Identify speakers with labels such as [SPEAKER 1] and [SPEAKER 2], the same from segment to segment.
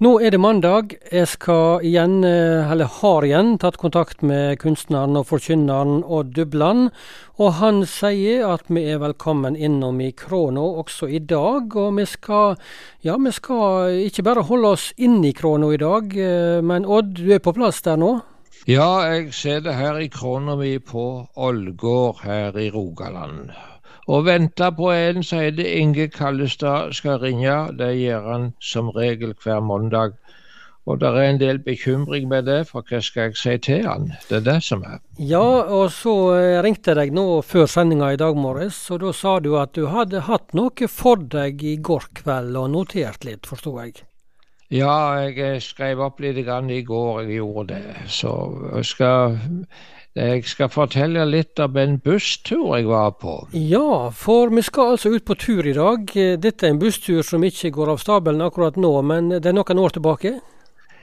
[SPEAKER 1] Nå er det mandag. Jeg skal igjen, eh, eller har igjen, tatt kontakt med kunstneren og forkynneren Odd Dubland. Og han sier at vi er velkommen innom i Krono også i dag. Og vi skal, ja, vi skal ikke bare holde oss inne i Krono i dag, eh, men Odd, du er på plass der nå?
[SPEAKER 2] Ja, jeg det her i krona mi på Ålgård her i Rogaland og venter på en sier det Inge Kallestad skal ringe. Det gjør han som regel hver mandag. Og det er en del bekymring med det, for hva skal jeg si til han? Det er det som er.
[SPEAKER 1] Ja, og så eh, ringte jeg deg nå før sendinga i dag morges, og da sa du at du hadde hatt noe for deg i går kveld og notert litt, forsto jeg?
[SPEAKER 2] Ja, jeg skrev opp litt i går, jeg gjorde det. Så jeg skal jeg skal fortelle litt om en busstur jeg var på.
[SPEAKER 1] Ja, for vi skal altså ut på tur i dag. Dette er en busstur som ikke går av stabelen akkurat nå, men det er noen år tilbake?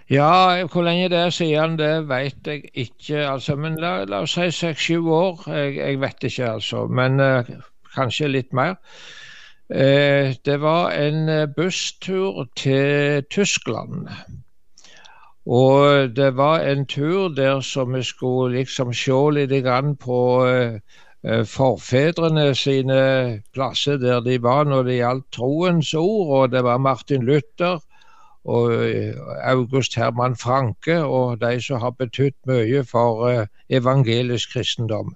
[SPEAKER 2] Ja, hvor lenge det er siden, det vet jeg ikke. altså, Men la, la oss si seks-sju år. Jeg, jeg, vet ikke, altså. Men uh, kanskje litt mer. Uh, det var en uh, busstur til Tyskland. Og det var en tur der som vi skulle liksom se litt på uh, forfedrene sine plasser der de var når det gjaldt troens ord. Og det var Martin Luther og eh, August Herman Franke og de som har betydd mye for evangelisk kristendom.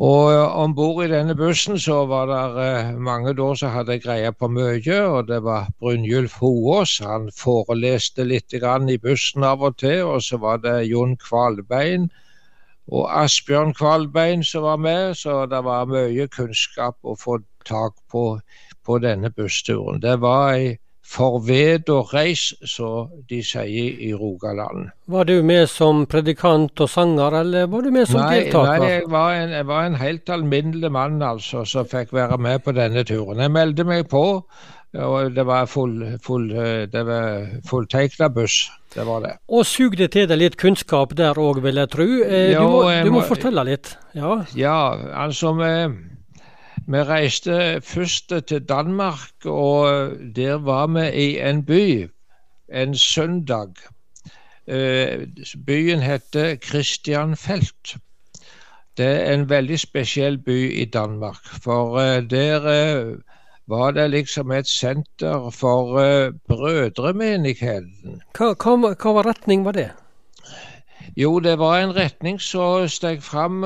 [SPEAKER 2] Og eh, om bord i denne bussen så var det eh, mange da som hadde greie på mye. Og det var Brynjulf Hoås, han foreleste litt i bussen av og til. Og så var det Jon Kvalbein og Asbjørn Kvalbein som var med. Så det var mye kunnskap å få tak på på denne bussturen. Det var ei Forved og reis, så de sier i Rogaland.
[SPEAKER 1] Var du med som predikant og sanger, eller var du med som
[SPEAKER 2] nei,
[SPEAKER 1] deltaker?
[SPEAKER 2] Nei, jeg var, en, jeg var en helt alminnelig mann altså, som fikk være med på denne turen. Jeg meldte meg på, og det var full, full, det var fulltegna buss. Det var det.
[SPEAKER 1] Og sugde til deg litt kunnskap der òg, vil jeg tro. Eh, du, må, du må fortelle litt. Ja,
[SPEAKER 2] ja altså... Med, vi reiste først til Danmark, og der var vi i en by en søndag. Eh, byen heter Christianfelt. Det er en veldig spesiell by i Danmark, for eh, der eh, var det liksom et senter for brødremenigheten.
[SPEAKER 1] Hva, hva, hva retning var det?
[SPEAKER 2] Jo, det var en retning som steg fram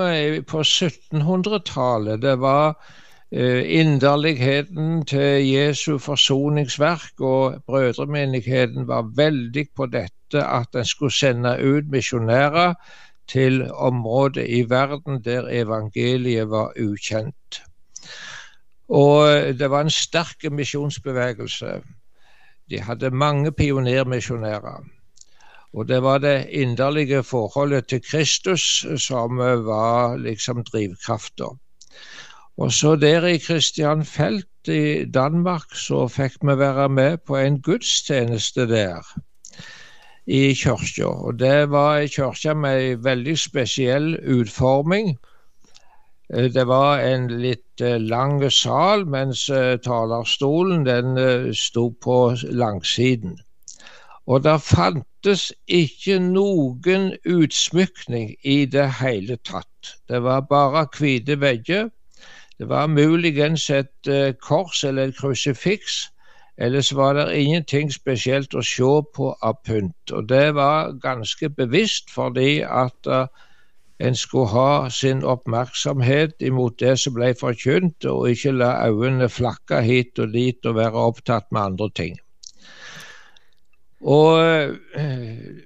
[SPEAKER 2] på 1700-tallet. Det var inderligheten til Jesu forsoningsverk, og brødremenigheten var veldig på dette at en skulle sende ut misjonærer til områder i verden der evangeliet var ukjent. Og det var en sterk misjonsbevegelse. De hadde mange pionermisjonærer. Og det var det inderlige forholdet til Kristus som var liksom drivkrafta. Og så der i Kristianfelt i Danmark så fikk vi være med på en gudstjeneste der i kirka. Og det var ei kirke med ei veldig spesiell utforming. Eh, det var en litt eh, lang sal, mens eh, talerstolen den sto på langsiden. Og det fantes ikke noen utsmykning i det hele tatt. Det var bare hvite vegger det var muligens et uh, kors eller et krusifiks. Ellers var det ingenting spesielt å se på av pynt. Og det var ganske bevisst fordi at uh, en skulle ha sin oppmerksomhet imot det som ble forkynt, og ikke la øynene flakke hit og dit og være opptatt med andre ting. Og uh,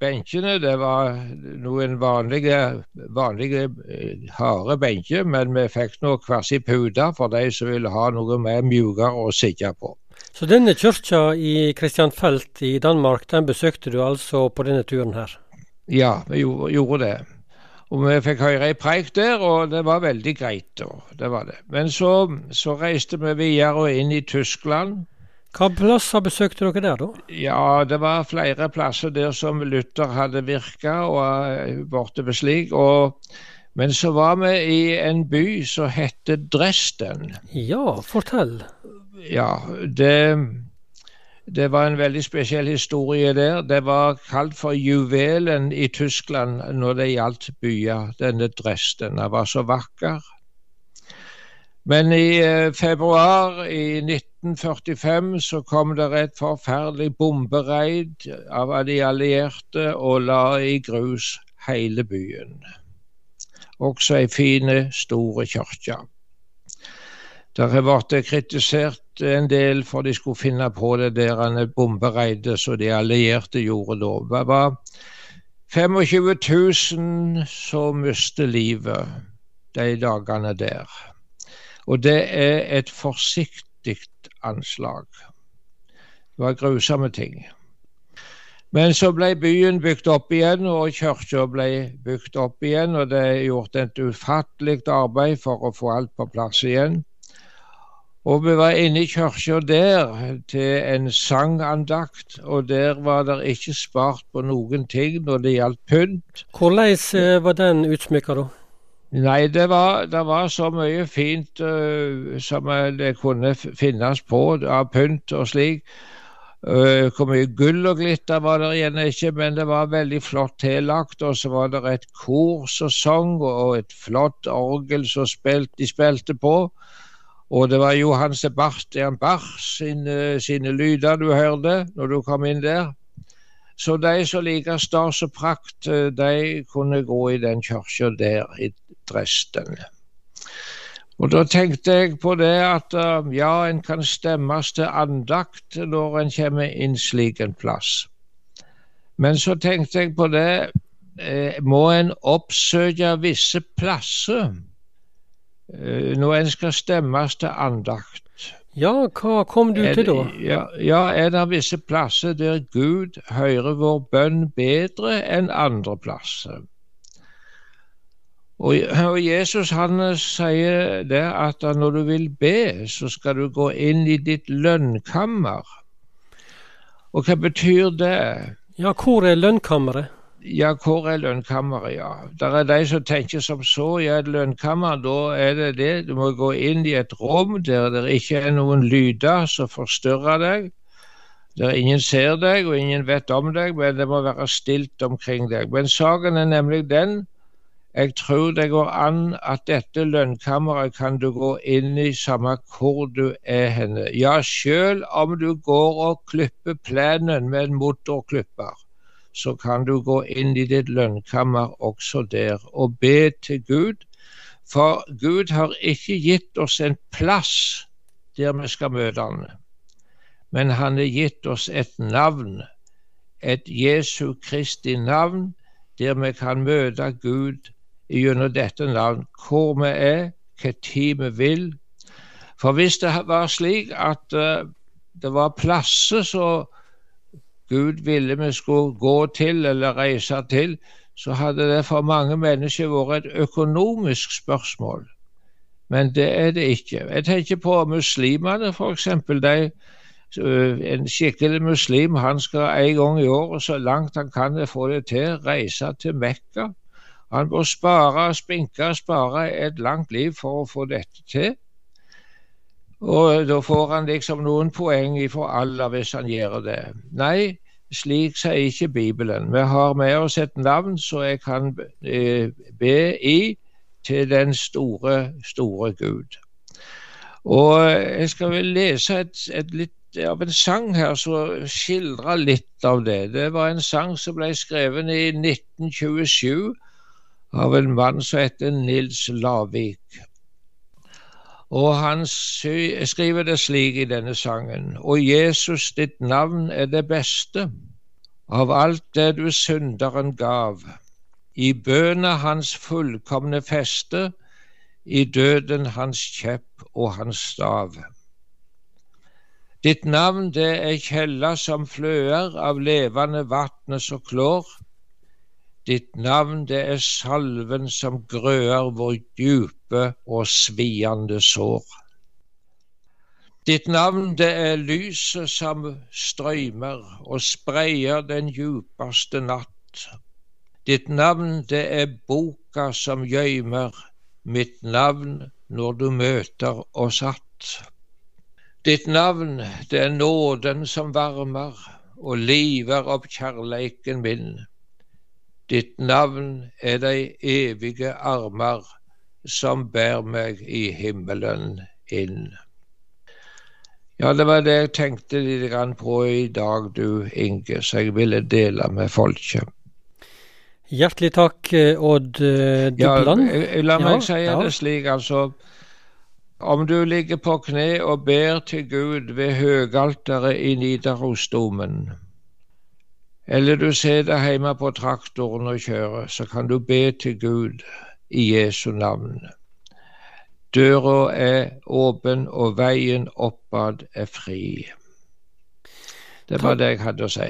[SPEAKER 2] Benkene det var noen vanlige, vanlige eh, harde benker, men vi fikk nå hver sin pute for de som ville ha noe mer mjukere å sitte på.
[SPEAKER 1] Så denne kirka i Kristianfelt i Danmark, den besøkte du altså på denne turen her?
[SPEAKER 2] Ja, vi gjorde det. Og vi fikk høre ei preik der, og det var veldig greit. det var det. Men så, så reiste vi videre inn i Tyskland.
[SPEAKER 1] Hva plasser besøkte dere der, da?
[SPEAKER 2] Ja, Det var flere plasser der som Luther hadde virka og eh, borte ved slik. Og, men så var vi i en by som heter Dresden.
[SPEAKER 1] Ja, fortell.
[SPEAKER 2] Ja, det Det var en veldig spesiell historie der. Det var kalt for juvelen i Tyskland når det gjaldt byer, denne Dresden. Den var så vakker. Men i eh, februar i 1945 så kom det et forferdelig bombereid av de allierte og la i grus hele byen. Også ei fine, store kirke. Det har blitt kritisert en del for de skulle finne på det der bombereidet som de allierte gjorde da. Det var 25 000 som mistet livet de dagene der. Og det er et forsiktig anslag. Det var grusomme ting. Men så ble byen bygd opp igjen, og kirka ble bygd opp igjen. Og det er gjort et ufattelig arbeid for å få alt på plass igjen. Og vi var inne i kirka der til en sangandakt, og der var det ikke spart på noen ting når det gjaldt pynt.
[SPEAKER 1] Hvordan eh, var den utsmykka, da?
[SPEAKER 2] Nei, det var, det var, så mye fint uh, som det kunne finnes på av pynt og slik. Uh, hvor mye gull og glitter var det igjen ikke, men det var veldig flott tillagt. Og så var det et kor som sang, og et flott orgel som spilt, de spilte på. Og det var Johan Sebastian Bach sine, sine lyder du hørte når du kom inn der. Så de som liker stas og prakt, eh, de kunne gå i den kirka der i Dresden. Og da tenkte jeg på det at eh, ja, en kan stemmes til andakt når en kommer inn slik en plass. Men så tenkte jeg på det, eh, må en oppsøke visse plasser når en skal stemmes til andakt.
[SPEAKER 1] Ja, hva kom du til da?
[SPEAKER 2] Ja, ja, er det visse plasser der Gud hører vår bønn bedre enn andre plasser? Og, og Jesus han sier det at når du vil be, så skal du gå inn i ditt lønnkammer. Og hva betyr det?
[SPEAKER 1] Ja, hvor er lønnkammeret?
[SPEAKER 2] Ja, hvor er lønnkammeret, ja. Det er de som tenker som så. Ja, et lønnkammer, da er det det. Du må gå inn i et rom der det ikke er noen lyder som forstyrrer deg. Der ingen ser deg, og ingen vet om deg, men det må være stilt omkring deg. Men saken er nemlig den jeg tror det går an at dette lønnkammeret kan du gå inn i samme hvor du er henne. Ja, sjøl om du går og klipper plenen med en motorklipper så kan du gå inn i ditt lønnkammer også der og be til Gud. For Gud har ikke gitt oss en plass der vi skal møte Han, men Han har gitt oss et navn, et Jesu Kristi navn, der vi kan møte Gud gjennom dette navn, hvor vi er, hva tid vi vil. For hvis det var slik at uh, det var plasser så Gud ville vi skulle gå til eller reise til, så hadde det for mange mennesker vært et økonomisk spørsmål. Men det er det ikke. Jeg tenker på muslimene, f.eks. En skikkelig muslim han skal en gang i året, så langt han kan få det til, reise til Mekka. Han må spare, spinke, spare et langt liv for å få dette til. Og da får han liksom noen poeng for Allah hvis han gjør det. Nei, slik sier ikke Bibelen. Vi har med oss et navn som jeg kan eh, be i til den store, store Gud. Og jeg skal vel lese et, et litt av en sang her som skildrer litt av det. Det var en sang som ble skrevet i 1927 av en mann som heter Nils Lavik. Og han skriver det slik i denne sangen. Og Jesus, ditt navn er det beste av alt det du synderen gav. I bønene hans fullkomne feste, i døden hans kjepp og hans stav. Ditt navn det er kjella som fløer av levende vatnet som klår. Ditt navn det er salven som grøer vår djupe og sviende sår. Ditt navn det er lyset som strøymer og spreier den djupeste natt. Ditt navn det er boka som gjøymer mitt navn når du møter oss att. Ditt navn, det er nåden som varmer og liver opp kjærleiken min. Ditt navn er de evige armer som bærer meg i himmelen inn. Ja, det var det jeg tenkte litt på i dag, du Inge, så jeg ville dele med folket.
[SPEAKER 1] Hjertelig takk, eh, Odd eh, Dupland.
[SPEAKER 2] Ja, la meg ja, si ja. det slik, altså. Om du ligger på kne og ber til Gud ved høgalteret i Nidarosdomen, eller du sitter hjemme på traktoren og kjører, så kan du be til Gud i Jesu navn. Døra er åpen, og veien oppad er fri. Det var det jeg hadde å si.